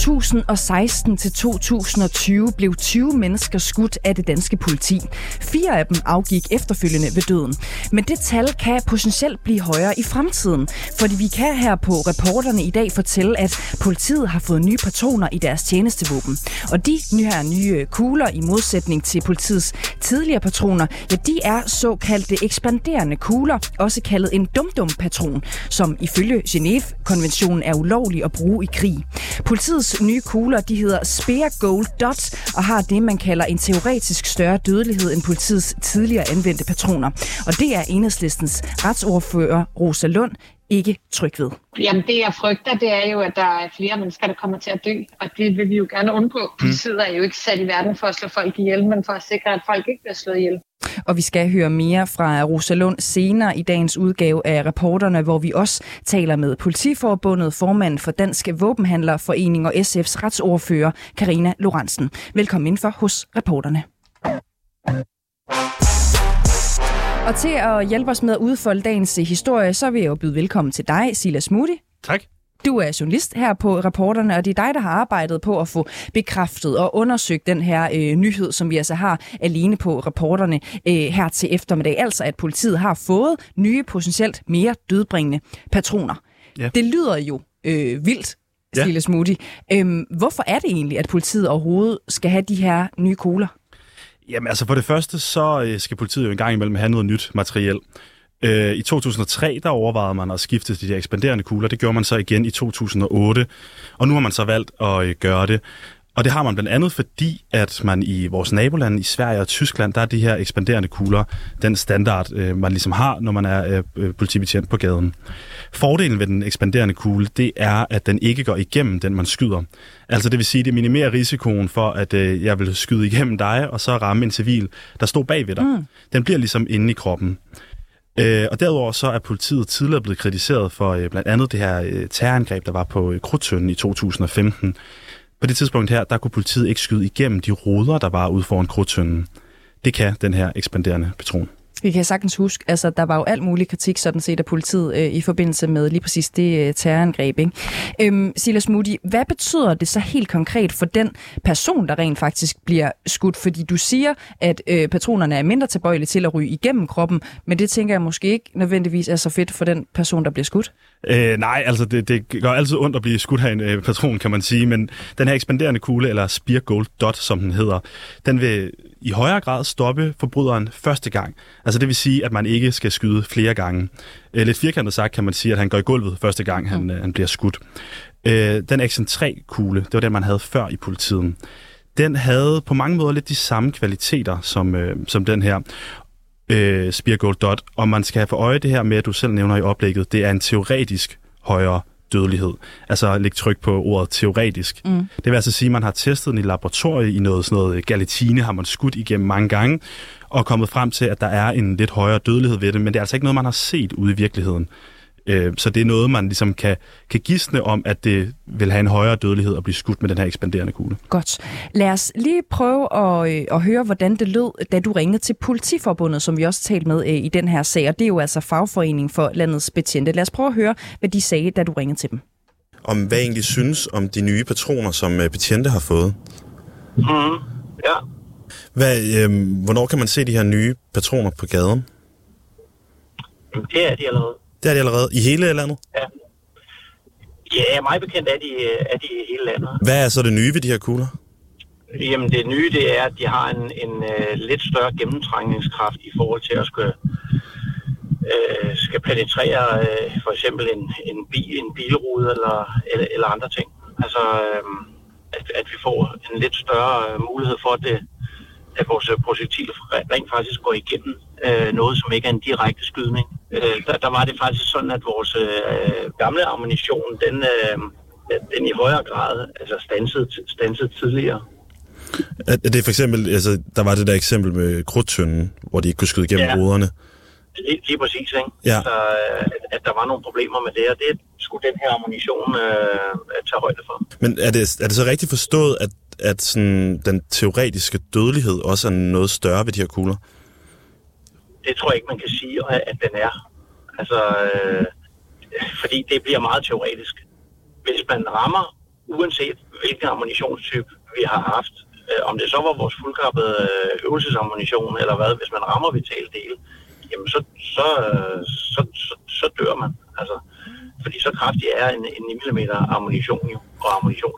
2016 til 2020 blev 20 mennesker skudt af det danske politi. Fire af dem afgik efterfølgende ved døden. Men det tal kan potentielt blive højere i fremtiden, fordi vi kan her på reporterne i dag fortælle, at politiet har fået nye patroner i deres tjenestevåben. Og de nye her nye kugler, i modsætning til politiets tidligere patroner, ja, de er såkaldte ekspanderende kugler, også kaldet en dum-dum-patron, som ifølge Genève-konventionen er ulovlig at bruge i krig. Politiets nye kugler, de hedder Spear Gold Dots og har det, man kalder en teoretisk større dødelighed end politiets tidligere anvendte patroner. Og det er enhedslistens retsordfører Rosa Lund ikke tryg ved. Jamen det jeg frygter, det er jo, at der er flere mennesker, der kommer til at dø, og det vil vi jo gerne undgå. Politiet er jo ikke sat i verden for at slå folk ihjel, men for at sikre, at folk ikke bliver slået ihjel. Og vi skal høre mere fra Rosa Lund senere i dagens udgave af reporterne, hvor vi også taler med Politiforbundet, formand for Dansk Våbenhandlerforening og SF's retsordfører Karina Lorentzen. Velkommen ind for hos reporterne. Og til at hjælpe os med at udfolde dagens historie, så vil jeg jo byde velkommen til dig, Silas Moody. Tak. Du er journalist her på Reporterne, og det er dig, der har arbejdet på at få bekræftet og undersøgt den her øh, nyhed, som vi altså har alene på Reporterne øh, her til eftermiddag. Altså, at politiet har fået nye, potentielt mere dødbringende patroner. Ja. Det lyder jo øh, vildt, Ja. Stille Smoothie. Øhm, hvorfor er det egentlig, at politiet overhovedet skal have de her nye kugler? Jamen altså for det første, så øh, skal politiet jo en gang imellem have noget nyt materiel. Øh, I 2003, der overvejede man at skifte de der ekspanderende kugler. Det gjorde man så igen i 2008. Og nu har man så valgt at øh, gøre det. Og det har man blandt andet, fordi at man i vores nabolande, i Sverige og Tyskland, der er de her ekspanderende kugler, den standard, øh, man ligesom har, når man er øh, øh, politibetjent på gaden. Fordelen ved den ekspanderende kugle, det er, at den ikke går igennem den, man skyder. Altså det vil sige, det minimerer risikoen for, at øh, jeg vil skyde igennem dig, og så ramme en civil, der står bag ved dig. Mm. Den bliver ligesom inde i kroppen. Øh, og derudover så er politiet tidligere blevet kritiseret for øh, blandt andet det her øh, terrorangreb, der var på øh, Krudtønden i 2015. På det tidspunkt her, der kunne politiet ikke skyde igennem de ruder, der var ude foran Krudtønden. Det kan den her ekspanderende patron. Vi kan sagtens huske, altså der var jo alt mulig kritik sådan set af politiet øh, i forbindelse med lige præcis det øh, terrorangreb. Ikke? Øhm, Silas Moody, hvad betyder det så helt konkret for den person, der rent faktisk bliver skudt? Fordi du siger, at øh, patronerne er mindre tilbøjelige til at ryge igennem kroppen, men det tænker jeg måske ikke nødvendigvis er så fedt for den person, der bliver skudt. Øh, nej, altså det, det gør altid ondt at blive skudt af en øh, patron, kan man sige, men den her ekspanderende kugle, eller Spear Gold Dot, som den hedder, den vil i højere grad stoppe forbryderen første gang. Altså det vil sige, at man ikke skal skyde flere gange. Øh, lidt firkantet sagt kan man sige, at han går i gulvet første gang, han, mm. han bliver skudt. Øh, den Action 3-kugle, det var den, man havde før i politiet. Den havde på mange måder lidt de samme kvaliteter som, øh, som den her øh, Spear Gold Dot, og man skal have for øje det her med, at du selv nævner i oplægget, det er en teoretisk højere dødelighed. Altså læg tryk på ordet teoretisk. Mm. Det vil altså sige, at man har testet den i laboratoriet i noget sådan noget galatine, har man skudt igennem mange gange, og kommet frem til, at der er en lidt højere dødelighed ved det, men det er altså ikke noget, man har set ude i virkeligheden. Øh, Så det er noget, man ligesom kan, kan gisne om, at det vil have en højere dødelighed at blive skudt med den her ekspanderende kugle. Godt. Lad os lige prøve at, øh, at høre, hvordan det lød, da du ringede til Politiforbundet, som vi også talte med øh, i den her sag, og det er jo altså fagforening for landets betjente. Lad os prøve at høre, hvad de sagde, da du ringede til dem. om hvad I egentlig synes om de nye patroner, som øh, betjente har fået. Mm, ja. Hvad, øh, hvornår kan man se de her nye patroner på gaden? Det er de allerede. Det er de allerede i hele landet. Ja. Ja, meget bekendt er de, er de i hele landet. Hvad er så det nye ved de her kugler? Jamen det nye, det er, at de har en, en uh, lidt større gennemtrængningskraft i forhold til at skal, uh, skal penetrere uh, for eksempel en, en, bil, en bilrude eller, eller, eller andre ting. Altså, uh, at, at vi får en lidt større uh, mulighed for, at, det, at vores øh, projektil rent faktisk går igennem uh, noget, som ikke er en direkte skydning. Uh, der, der var det faktisk sådan, at vores uh, gamle ammunition, den, uh, den i højere grad altså stansede, stansede tidligere. Er er det for eksempel, altså, der var det der eksempel med krudtønden, hvor de ikke kunne skyde igennem Ja. ruderne. lige, lige præcis, ikke? Ja. Så, øh, at, at der var nogle problemer med det, og det skulle den her ammunition øh, tage højde for. Men er det, er det så rigtigt forstået, at, at sådan, den teoretiske dødelighed også er noget større ved de her kugler? Det tror jeg ikke, man kan sige, at den er. Altså, øh, fordi det bliver meget teoretisk. Hvis man rammer, uanset hvilken ammunitionstype vi har haft, øh, om det så var vores fuldkappede øh, øvelsesammunition eller hvad, hvis man rammer vitale dele, jamen så, så, øh, så, så, så dør man. Altså, fordi så kraftig er en, en 9 mm ammunition jo, og ammunition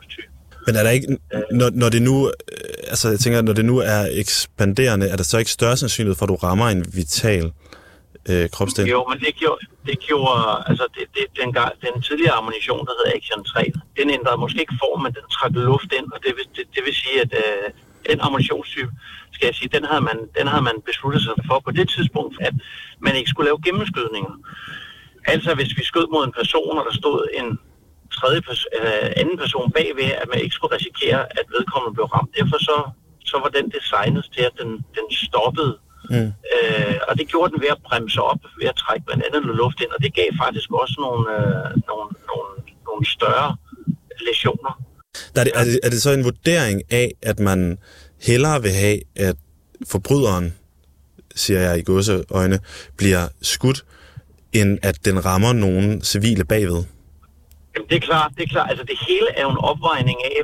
men er der ikke, når, når det nu, øh, altså jeg tænker, når det nu er ekspanderende, er der så ikke større sandsynlighed for, at du rammer en vital øh, kropsdel? Jo, men det gjorde, det gjorde altså det, det, den, gang, den tidligere ammunition, der hedder Action 3, den ændrede måske ikke form, men den trak luft ind, og det vil, det, det vil sige, at øh, den ammunitionstype, skal jeg sige, den havde, man, den havde man besluttet sig for på det tidspunkt, at man ikke skulle lave gennemskydninger. Altså hvis vi skød mod en person, og der stod en tredje pers- øh, anden person bagved, at man ikke skulle risikere, at vedkommende blev ramt. Derfor så, så var den designet til, at den, den stoppede Mm. Øh, og det gjorde den ved at bremse op, ved at trække blandt andet noget luft ind, og det gav faktisk også nogle, øh, nogle, nogle, nogle større lesioner. Der er, det, er, det, er det så en vurdering af, at man hellere vil have, at forbryderen, siger jeg i godseøjne, bliver skudt, end at den rammer nogen civile bagved? Jamen, det er klart, det er klart. Altså, det hele er jo en opvejning af,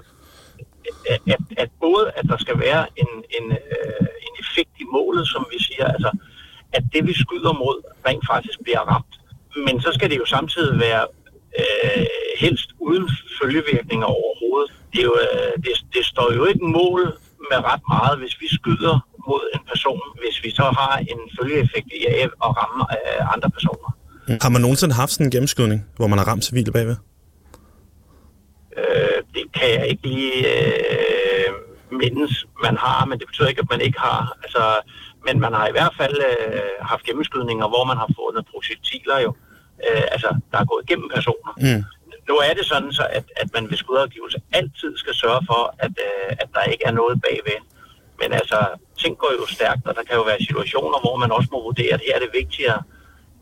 at, at, at både, at der skal være en, en, øh, en effekt i målet, som vi siger, altså, at det, vi skyder mod, rent faktisk bliver ramt. Men så skal det jo samtidig være øh, helst uden følgevirkninger overhovedet. Det, er jo, øh, det, det står jo ikke mål med ret meget, hvis vi skyder mod en person, hvis vi så har en følgeeffekt i at ramme øh, andre personer. Har man nogensinde haft sådan en gennemskydning, hvor man har ramt civile bagved? Øh, kan jeg ikke lige øh, mindes, man har, men det betyder ikke, at man ikke har. Altså, men man har i hvert fald øh, haft gennemskydninger, hvor man har fundet projektiler jo, øh, altså, der er gået igennem personer. Mm. Nu er det sådan, så at, at man ved skudafgivelse altid skal sørge for, at, øh, at der ikke er noget bagved. Men altså, ting går jo stærkt, og der kan jo være situationer, hvor man også må vurdere, at her er det vigtigere,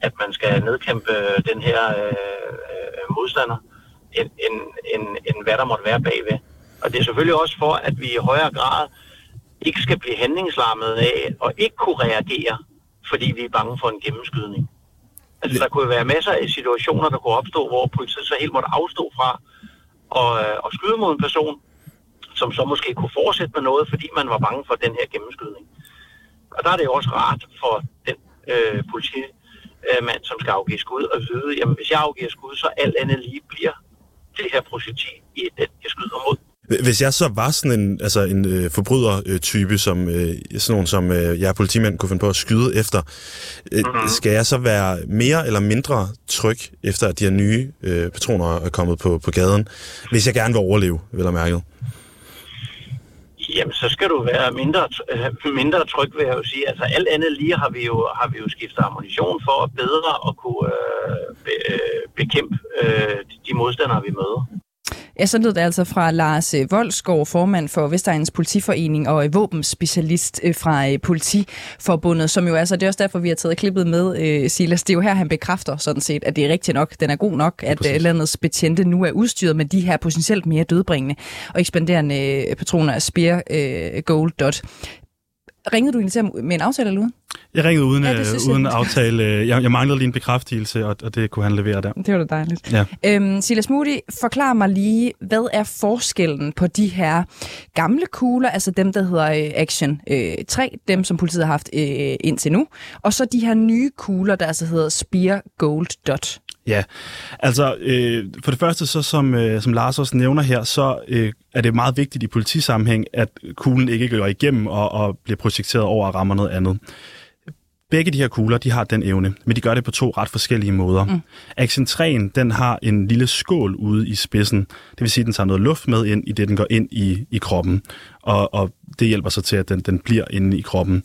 at man skal nedkæmpe den her øh, øh, modstander, end, end, end, end hvad der måtte være bagved. Og det er selvfølgelig også for, at vi i højere grad ikke skal blive handlingslammet af og ikke kunne reagere, fordi vi er bange for en gennemskydning. Altså, der kunne være masser af situationer, der kunne opstå, hvor politiet så helt måtte afstå fra at, øh, at skyde mod en person, som så måske kunne fortsætte med noget, fordi man var bange for den her gennemskydning. Og der er det jo også rart for den øh, politimand, som skal afgive skud, at vide, jamen hvis jeg afgiver skud, så alt andet lige bliver det her projektil i den, jeg skyder mod. Hvis jeg så var sådan en, altså en øh, forbrydertype, som øh, sådan nogen som øh, jeg politimand kunne finde på at skyde efter, øh, mm-hmm. skal jeg så være mere eller mindre tryg efter, at de her nye øh, patroner er kommet på, på gaden, hvis jeg gerne vil overleve, vil jeg mærke? Jamen, så skal du være mindre, øh, mindre tryg, vil jeg jo sige. Altså, alt andet lige har vi jo, har vi jo skiftet ammunition for at bedre at kunne øh, øh, bekæmpe øh, de modstandere, vi møder. Ja, så lød det altså fra Lars øh, Voldsgaard, formand for Vestegnens Politiforening og våbenspecialist øh, fra øh, Politiforbundet, som jo altså, det er også derfor, vi har taget klippet med, Silas. Det er jo her, han bekræfter sådan set, at det er rigtigt nok, den er god nok, at ja, landets betjente nu er udstyret med de her potentielt mere dødbringende og ekspanderende patroner af Spear Gold Dot. Ringede du egentlig til med en aftale eller uden? Jeg ringede uden, ja, øh, uden aftale. Jeg, jeg manglede lige en bekræftelse, og, og det kunne han levere der. Det var da dejligt. Ja. Øhm, Silas Moody, forklar mig lige, hvad er forskellen på de her gamle kugler, altså dem, der hedder øh, Action øh, 3, dem som politiet har haft øh, indtil nu, og så de her nye kugler, der altså hedder Spear Gold Dot? Ja, altså øh, for det første, så som, øh, som Lars også nævner her, så øh, er det meget vigtigt i politisammenhæng, at kuglen ikke går igennem og, og bliver projekteret over og rammer noget andet. Begge de her kugler, de har den evne, men de gør det på to ret forskellige måder. Mm. 3'en, den har en lille skål ude i spidsen. Det vil sige, at den tager noget luft med ind, i det den går ind i, i kroppen. Og, og det hjælper så til, at den, den bliver inde i kroppen.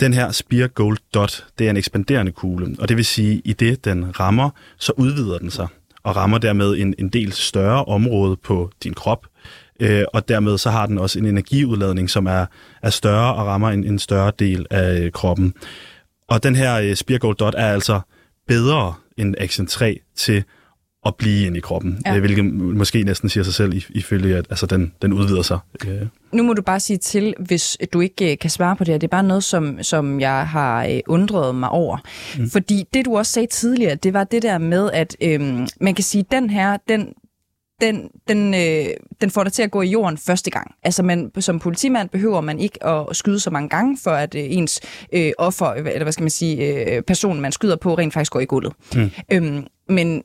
Den her Spear Gold Dot, det er en ekspanderende kugle, og det vil sige, at i det den rammer, så udvider den sig, og rammer dermed en, en del større område på din krop, øh, og dermed så har den også en energiudladning, som er, er større og rammer en, en større del af øh, kroppen. Og den her øh, Spear Gold Dot er altså bedre end Action 3 til at blive ind i kroppen, ja. øh, hvilket måske næsten siger sig selv ifølge, at altså, den, den udvider sig. Øh. Nu må du bare sige til, hvis du ikke øh, kan svare på det her. Det er bare noget, som, som jeg har undret mig over. Mm. Fordi det, du også sagde tidligere, det var det der med, at øh, man kan sige, at den her, den, den, den, øh, den får dig til at gå i jorden første gang. Altså man, som politimand behøver man ikke at skyde så mange gange, for at øh, ens øh, offer, eller hvad skal man sige, øh, person man skyder på, rent faktisk går i gulvet. Mm. Øhm, men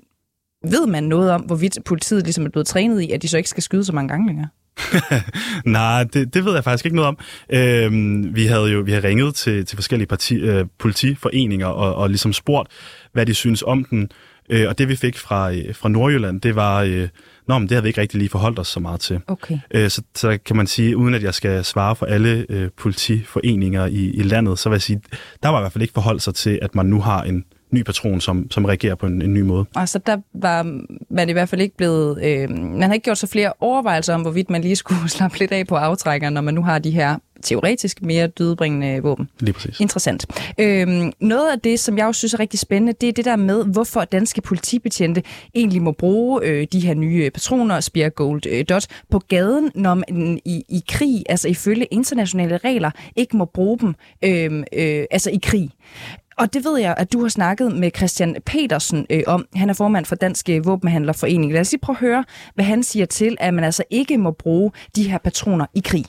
ved man noget om, hvorvidt politiet ligesom er blevet trænet i, at de så ikke skal skyde så mange gange længere? Nej, det, det ved jeg faktisk ikke noget om. Øhm, vi havde jo vi har ringet til, til forskellige parti, øh, politiforeninger og, og ligesom spurgt, hvad de synes om den. Øh, og det vi fik fra, øh, fra Nordjylland, det var, øh, nå, men det har vi ikke rigtig lige forholdt os så meget til. Okay. Øh, så, så kan man sige, uden at jeg skal svare for alle øh, politiforeninger i, i landet, så vil jeg sige, der var i hvert fald ikke forholdt sig til, at man nu har en ny patron, som, som reagerer på en, en ny måde. Altså der var man i hvert fald ikke blevet... Øh, man har ikke gjort så flere overvejelser om, hvorvidt man lige skulle slappe lidt af på aftrækkeren, når man nu har de her teoretisk mere dødbringende våben. Lige præcis. Interessant. Øhm, noget af det, som jeg også synes er rigtig spændende, det er det der med, hvorfor danske politibetjente egentlig må bruge øh, de her nye patroner, Spear Gold øh, Dot, på gaden, når man i, i krig, altså ifølge internationale regler, ikke må bruge dem øh, øh, altså i krig. Og det ved jeg, at du har snakket med Christian Petersen øh, om. Han er formand for Dansk øh, Våbenhandlerforening. Lad os lige prøve at høre, hvad han siger til, at man altså ikke må bruge de her patroner i krig.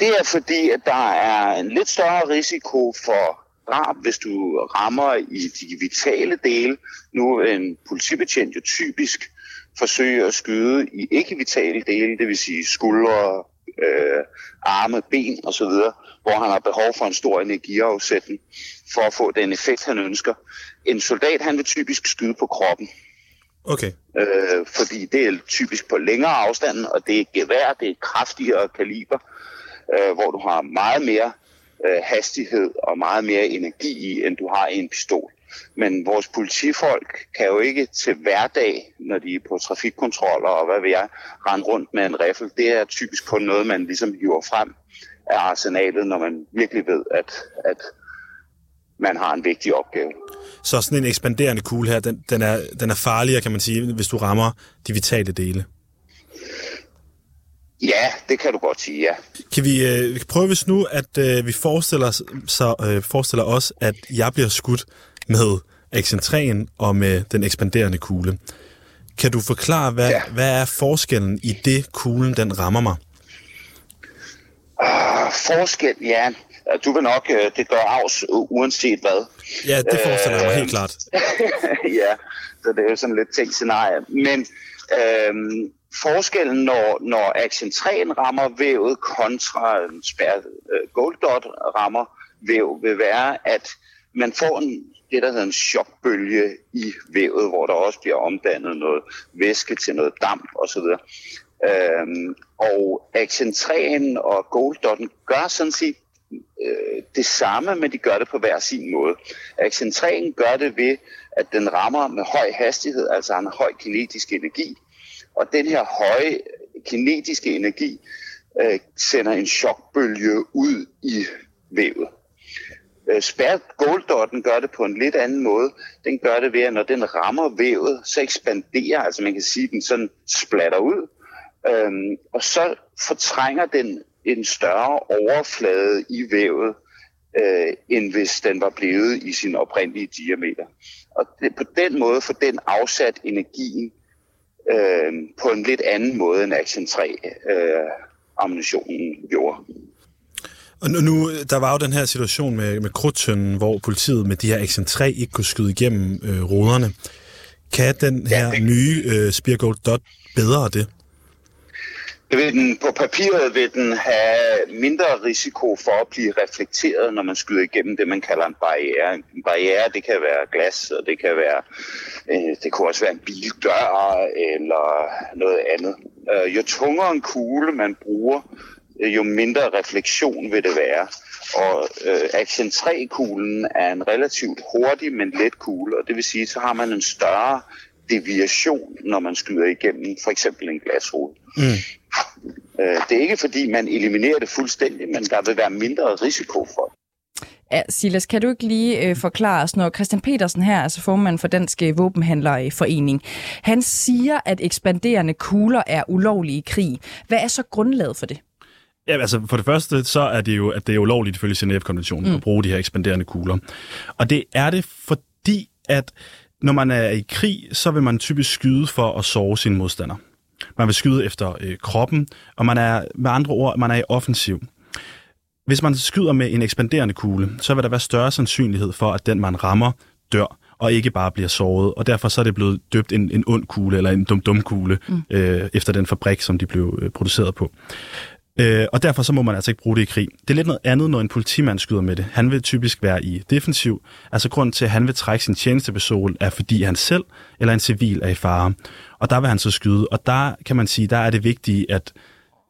Det er fordi, at der er en lidt større risiko for drab, hvis du rammer i de vitale dele. Nu er en politibetjent jo typisk forsøger at skyde i ikke-vitale dele, det vil sige skuldre, øh, arme, ben osv., hvor han har behov for en stor energiafsætning for at få den effekt, han ønsker. En soldat, han vil typisk skyde på kroppen. Okay. Øh, fordi det er typisk på længere afstand, og det er gevær, det er kraftigere kaliber, øh, hvor du har meget mere øh, hastighed og meget mere energi i, end du har i en pistol. Men vores politifolk kan jo ikke til hverdag, når de er på trafikkontroller og hvad ved jeg, rende rundt med en riffel. Det er typisk kun noget, man ligesom hiver frem af arsenalet, når man virkelig ved, at, at man har en vigtig opgave. Så sådan en ekspanderende kugle her, den, den, er, den er farligere, kan man sige, hvis du rammer de vitale dele? Ja, det kan du godt sige, ja. Kan vi, øh, vi kan prøve, hvis nu, at øh, vi forestiller, så, øh, forestiller os, at jeg bliver skudt med excentren og med den ekspanderende kugle. Kan du forklare, hvad, ja. hvad er forskellen i det, kuglen den rammer mig? Uh, forskel, ja. Du vil nok, uh, det gør afs uanset hvad. Ja, det forestiller jeg mig helt klart. ja, så det er jo sådan lidt tænkt scenarie. Men uh, forskellen, når, når Action 3 rammer vævet kontra spær, uh, Gold Dot rammer væv, vil være, at man får en, det, der hedder en chokbølge i vævet, hvor der også bliver omdannet noget væske til noget damp osv. Øhm, og Action 3'en og Gold Dot'en gør sådan set øh, det samme, men de gør det på hver sin måde. Action 3'en gør det ved, at den rammer med høj hastighed, altså en høj kinetisk energi. Og den her høje kinetiske energi øh, sender en chokbølge ud i vævet. Øh, Spærret Goldotten gør det på en lidt anden måde. Den gør det ved, at når den rammer vævet, så ekspanderer, altså man kan sige, at den sådan splatter ud, øhm, og så fortrænger den en større overflade i vævet, øh, end hvis den var blevet i sin oprindelige diameter. Og det, på den måde får den afsat energien øh, på en lidt anden måde end Action 3 øh, ammunitionen gjorde. Og nu, der var jo den her situation med, med krudtønden, hvor politiet med de her Action 3 ikke kunne skyde igennem øh, ruderne. Kan den her ja, det... nye øh, Spear Gold Dot bedre det? Vil den, på papiret vil den have mindre risiko for at blive reflekteret, når man skyder igennem det, man kalder en barriere. En barriere, det kan være glas, og det kan være, øh, det kan også være en bildør eller noget andet. Øh, jo tungere en kugle man bruger, øh, jo mindre refleksion vil det være. Og øh, Action 3-kuglen er en relativt hurtig, men let kugle, og det vil sige, så har man en større deviation, når man skyder igennem for eksempel en glasrude. Mm. Øh, det er ikke fordi, man eliminerer det fuldstændig, men der vil være mindre risiko for det. Ja, Silas, kan du ikke lige øh, forklare os, når Christian Petersen her, altså formand for Dansk øh, Våbenhandlerforening, han siger, at ekspanderende kugler er ulovlige i krig. Hvad er så grundlaget for det? Ja, altså for det første, så er det jo, at det er ulovligt ifølge Genève-konventionen mm. at bruge de her ekspanderende kugler. Og det er det, fordi at når man er i krig, så vil man typisk skyde for at sove sin modstander. Man vil skyde efter øh, kroppen, og man er med andre ord, man er i offensiv. Hvis man skyder med en ekspanderende kugle, så vil der være større sandsynlighed for, at den, man rammer, dør og ikke bare bliver såret. Og derfor så er det blevet døbt en, en ond kugle, eller en dum-dum kugle, mm. øh, efter den fabrik, som de blev øh, produceret på. Øh, og derfor så må man altså ikke bruge det i krig. Det er lidt noget andet, når en politimand skyder med det. Han vil typisk være i defensiv. Altså grunden til, at han vil trække sin tjenestepistol, er fordi han selv eller en civil er i fare. Og der vil han så skyde. Og der kan man sige, der er det vigtige, at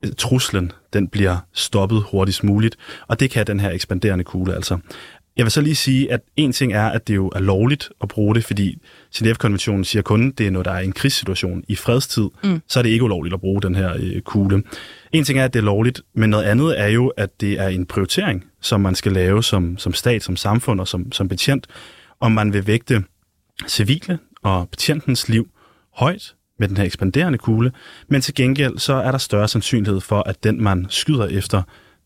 øh, truslen den bliver stoppet hurtigst muligt. Og det kan den her ekspanderende kugle altså. Jeg vil så lige sige, at en ting er, at det jo er lovligt at bruge det, fordi Genève-konventionen siger kun, at det er, når der er en krigssituation i fredstid, mm. så er det ikke ulovligt at bruge den her øh, kugle. En ting er, at det er lovligt, men noget andet er jo, at det er en prioritering, som man skal lave som, som stat, som samfund og som, som betjent, om man vil vægte civile og betjentens liv højt med den her ekspanderende kugle, men til gengæld så er der større sandsynlighed for, at den, man skyder efter,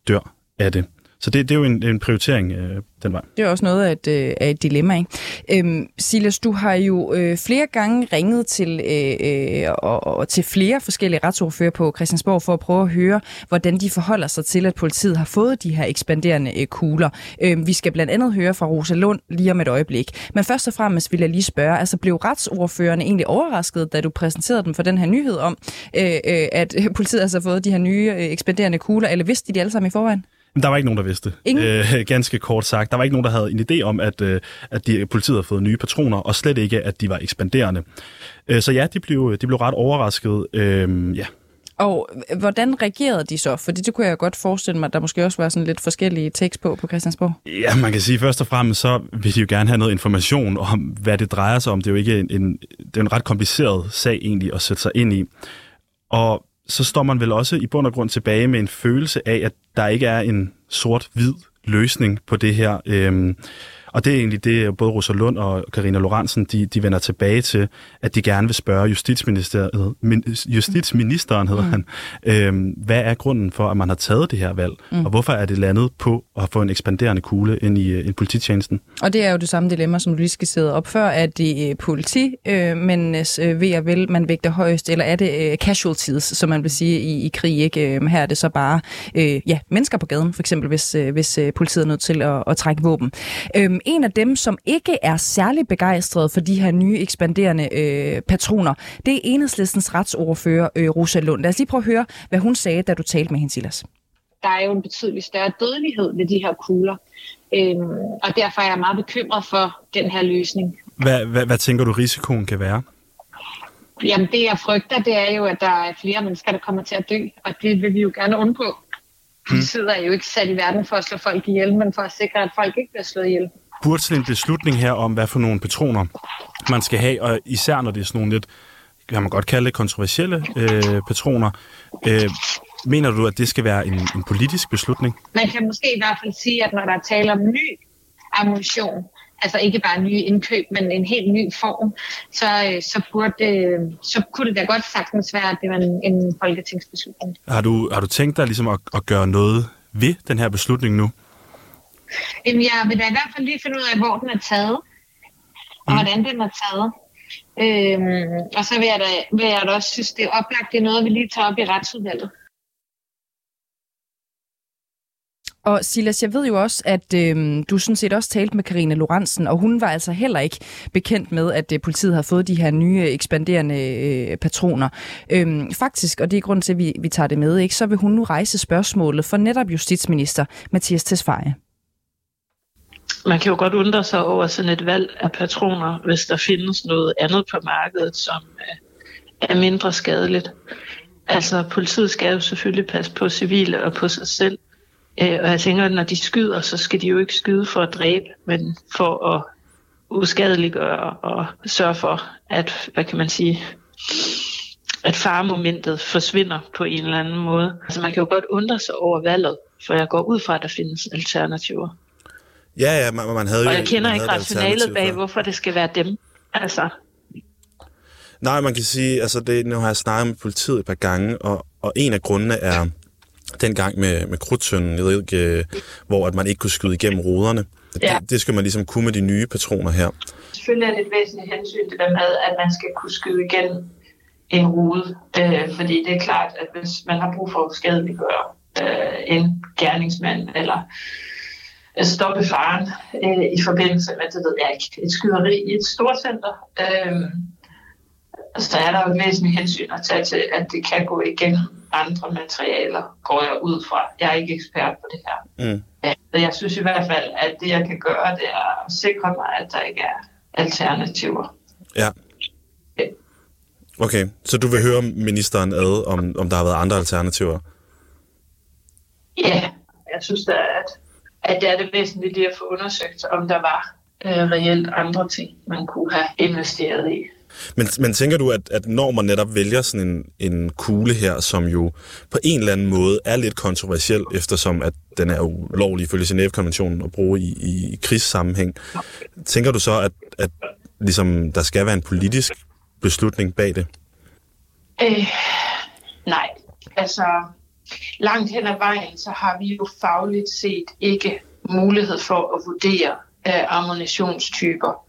dør af det. Så det, det er jo en, en prioritering øh, den vej. Det er også noget af et, øh, af et dilemma. Ikke? Øhm, Silas, du har jo øh, flere gange ringet til, øh, øh, og, og til flere forskellige retsordfører på Christiansborg for at prøve at høre, hvordan de forholder sig til, at politiet har fået de her ekspanderende øh, kugler. Øhm, vi skal blandt andet høre fra Rosa Lund lige om et øjeblik. Men først og fremmest vil jeg lige spørge, altså blev retsordførerne egentlig overrasket, da du præsenterede dem for den her nyhed om, øh, øh, at politiet altså har fået de her nye øh, ekspanderende kugler, eller vidste de det alle sammen i forvejen? Der var ikke nogen, der vidste. Ingen? Øh, ganske kort sagt. Der var ikke nogen, der havde en idé om, at, øh, at de, politiet havde fået nye patroner, og slet ikke, at de var ekspanderende. Øh, så ja, de blev, de blev ret overrasket. Øh, ja. Og hvordan reagerede de så? Fordi det kunne jeg godt forestille mig, at der måske også var sådan lidt forskellige tekst på på Christiansborg. Ja, man kan sige først og fremmest, så vil de jo gerne have noget information om, hvad det drejer sig om. Det er jo ikke en, en, det er en ret kompliceret sag egentlig at sætte sig ind i. Og så står man vel også i bund og grund tilbage med en følelse af, at der ikke er en sort-hvid løsning på det her. Øhm, og det er egentlig det, både Rosa Lund og Karina Lorentzen, de, de vender tilbage til, at de gerne vil spørge justitsministeriet, justitsministeren hedder mm. han, øhm, hvad er grunden for, at man har taget det her valg, mm. og hvorfor er det landet på at få en ekspanderende kugle ind i en polititjenesten? Og det er jo det samme dilemma, som du lige skal sidde op før. Er det øh, politi, øh, men øh, ved at vel, man vægter højst, eller er det øh, casualties, som man vil sige i, i krig? Ikke? Øh, her er det så bare øh, ja, mennesker på gaden, for eksempel hvis, øh, hvis øh, politiet er nødt til at, at trække våben. Øh, en af dem, som ikke er særlig begejstret for de her nye ekspanderende øh, patroner, det er enhedslistens retsordfører øh, Rosa Lund. Lad os lige prøve at høre, hvad hun sagde, da du talte med hende, Silas. Der er jo en betydelig større dødelighed ved de her kugler, øhm, og derfor er jeg meget bekymret for den her løsning. Hvad, hvad, hvad tænker du, risikoen kan være? Jamen det, jeg frygter, det er jo, at der er flere mennesker, der kommer til at dø, og det vil vi jo gerne undgå. Politiet er jo ikke sat i verden for at slå folk ihjel, men for at sikre, at folk ikke bliver slået ihjel burde sådan en beslutning her om, hvad for nogle patroner man skal have, og især når det er sådan nogle lidt, kan man godt kalde det, kontroversielle øh, patroner, øh, mener du, at det skal være en, en politisk beslutning? Man kan måske i hvert fald sige, at når der er tale om ny ammunition, altså ikke bare nye indkøb, men en helt ny form, så, øh, så, burde, så kunne det da godt sagtens være, at det var en, en folketingsbeslutning. Har du, har du tænkt dig ligesom at, at gøre noget ved den her beslutning nu? Jamen, jeg vil da i hvert fald lige finde ud af, hvor den er taget, og mm. hvordan den er taget. Øhm, og så vil jeg, da, vil jeg da også synes, det er oplagt, det er noget, vi lige tager op i retsudvalget. Og Silas, jeg ved jo også, at øh, du sådan set også talte med Karine Lorentzen, og hun var altså heller ikke bekendt med, at øh, politiet har fået de her nye ekspanderende øh, patroner. Øh, faktisk, og det er grund til, at vi, vi tager det med, ikke, så vil hun nu rejse spørgsmålet for netop justitsminister Mathias Tesfaye man kan jo godt undre sig over sådan et valg af patroner, hvis der findes noget andet på markedet, som er mindre skadeligt. Altså politiet skal jo selvfølgelig passe på civile og på sig selv. Øh, og jeg tænker, at når de skyder, så skal de jo ikke skyde for at dræbe, men for at uskadeliggøre og sørge for, at, hvad kan man sige, at faremomentet forsvinder på en eller anden måde. Altså man kan jo godt undre sig over valget, for jeg går ud fra, at der findes alternativer. Ja, ja, man, man havde jo... Og jeg kender ikke rationalet bag, før. hvorfor det skal være dem. Altså, Nej, man kan sige, altså det, nu har jeg snakket med politiet et par gange, og, og en af grundene er den gang med, med krudtønden, jeg ved ikke, øh, hvor at man ikke kunne skyde igennem ruderne. Ja. Det, det skal man ligesom kunne med de nye patroner her. selvfølgelig er det et væsentligt hensyn det der med, at man skal kunne skyde igennem en rude. Øh, fordi det er klart, at hvis man har brug for at skadeliggøre øh, en gerningsmand, eller øh, stoppe faren øh, i forbindelse med, det ved jeg ikke, et skyderi i et storcenter, øh, så er der jo et væsentligt hensyn at tage til, at det kan gå igennem andre materialer, går jeg ud fra. Jeg er ikke ekspert på det her. Mm. Ja, jeg synes i hvert fald, at det, jeg kan gøre, det er at sikre mig, at der ikke er alternativer. Ja. Okay, så du vil høre ministeren ad, om, om der har været andre alternativer? Ja, jeg synes da, at, at det er det væsentlige lige at få undersøgt, om der var øh, reelt andre ting, man kunne have investeret i. Men, men tænker du, at, at når man netop vælger sådan en, en kugle her, som jo på en eller anden måde er lidt kontroversiel, eftersom at den er ulovlig ifølge Genève-konventionen at bruge i, i, i krigssammenhæng, tænker du så, at, at ligesom, der skal være en politisk beslutning bag det? Øh, nej, altså langt hen ad vejen, så har vi jo fagligt set ikke mulighed for at vurdere øh, ammunitionstyper.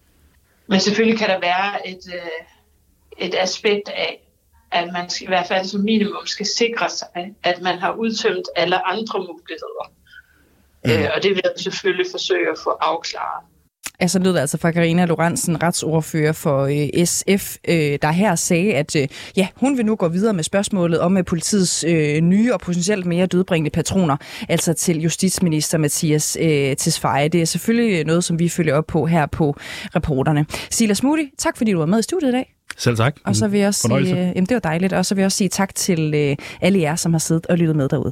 Men selvfølgelig kan der være et, øh, et aspekt af, at man skal, i hvert fald som minimum skal sikre sig, at man har udtømt alle andre muligheder. Mm. Øh, og det vil jeg selvfølgelig forsøge at få afklaret. Altså lød det altså fra Karina Lorentzen, retsordfører for øh, SF, øh, der her sagde, at øh, ja, hun vil nu gå videre med spørgsmålet om øh, politiets øh, nye og potentielt mere dødbringende patroner, altså til justitsminister Mathias øh, Tesfaye. Det er selvfølgelig noget, som vi følger op på her på reporterne. Silas Moody, tak fordi du var med i studiet i dag. Selv tak. Og så vil jeg også sige, Fornøjelse. øh, jamen det var dejligt, og så vil jeg også sige tak til øh, alle jer, som har siddet og lyttet med derude.